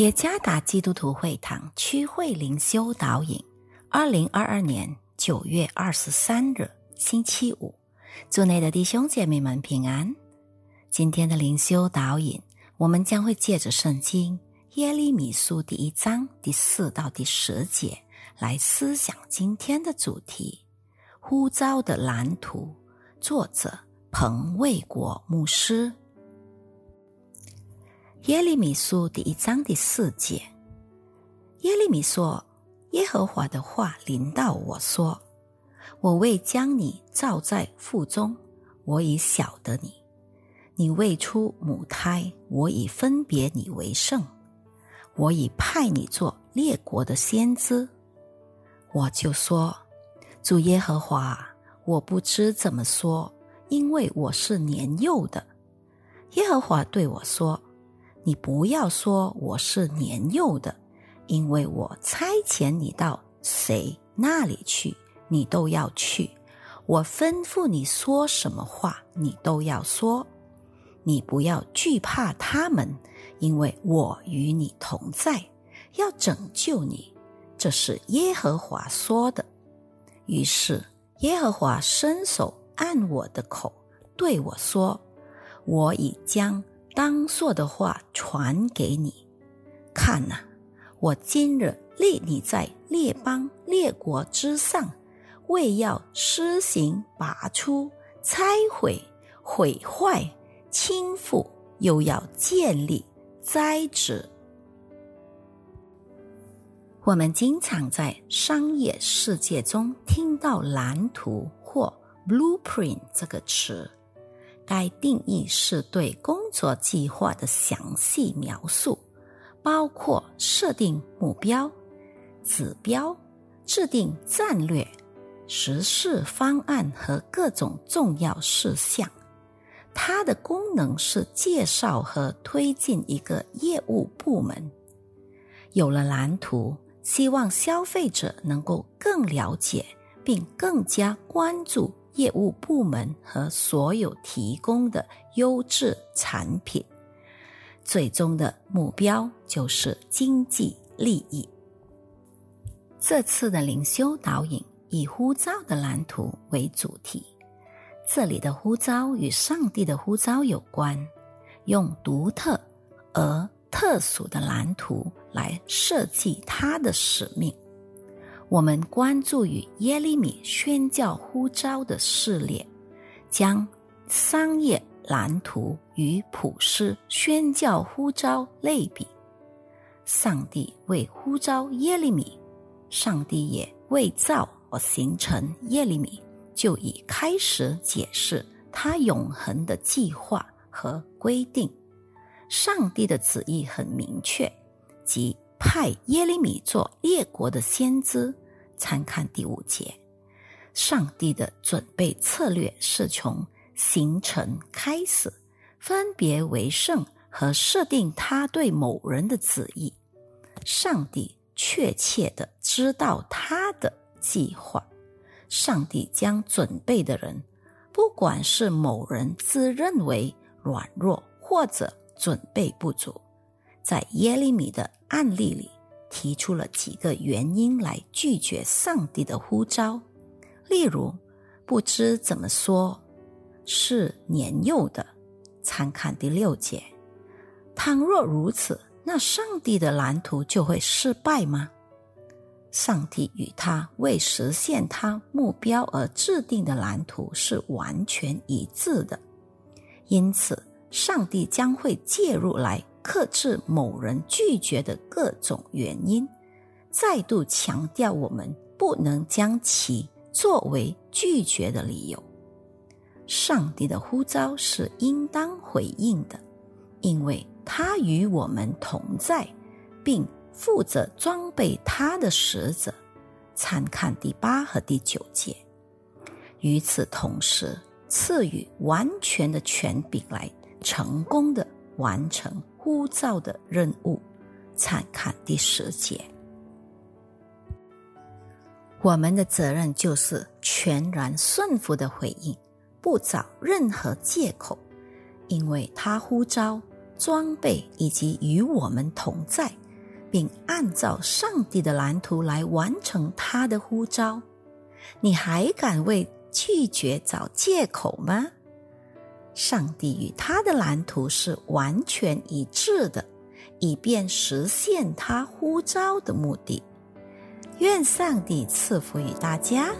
耶加达基督徒会堂区会灵修导引，二零二二年九月二十三日星期五，祝内的弟兄姐妹们平安。今天的灵修导引，我们将会借着圣经耶利米书第一章第四到第十节来思想今天的主题：呼召的蓝图。作者彭卫国牧师。耶利米书第一章第四节，耶利米说：“耶和华的话临到我说，我未将你造在腹中，我已晓得你；你未出母胎，我已分别你为圣，我已派你做列国的先知。”我就说：“主耶和华，我不知怎么说，因为我是年幼的。”耶和华对我说。你不要说我是年幼的，因为我差遣你到谁那里去，你都要去；我吩咐你说什么话，你都要说。你不要惧怕他们，因为我与你同在，要拯救你。这是耶和华说的。于是耶和华伸手按我的口，对我说：“我已将。”当说的话传给你，看呐，我今日立你在列邦列国之上，为要施行拔出、拆毁、毁坏、倾覆，又要建立、栽植。我们经常在商业世界中听到“蓝图”或 “blueprint” 这个词。该定义是对工作计划的详细描述，包括设定目标、指标、制定战略、实施方案和各种重要事项。它的功能是介绍和推进一个业务部门。有了蓝图，希望消费者能够更了解并更加关注。业务部门和所有提供的优质产品，最终的目标就是经济利益。这次的灵修导引以呼召的蓝图为主题，这里的呼召与上帝的呼召有关，用独特而特殊的蓝图来设计他的使命。我们关注与耶利米宣教呼召的事列，将商业蓝图与普世宣教呼召类比。上帝为呼召耶利米，上帝也为造而形成耶利米，就已开始解释他永恒的计划和规定。上帝的旨意很明确，即。派耶利米做列国的先知，参看第五节。上帝的准备策略是从形成开始，分别为圣和设定他对某人的旨意。上帝确切的知道他的计划。上帝将准备的人，不管是某人自认为软弱或者准备不足。在耶利米的案例里，提出了几个原因来拒绝上帝的呼召，例如不知怎么说，是年幼的。参看第六节。倘若如此，那上帝的蓝图就会失败吗？上帝与他为实现他目标而制定的蓝图是完全一致的，因此上帝将会介入来。克制某人拒绝的各种原因，再度强调我们不能将其作为拒绝的理由。上帝的呼召是应当回应的，因为他与我们同在，并负责装备他的使者。参看第八和第九节。与此同时，赐予完全的权柄来成功的完成。呼召的任务，参看第十节。我们的责任就是全然顺服的回应，不找任何借口，因为他呼召、装备以及与我们同在，并按照上帝的蓝图来完成他的呼召，你还敢为拒绝找借口吗？上帝与他的蓝图是完全一致的，以便实现他呼召的目的。愿上帝赐福于大家。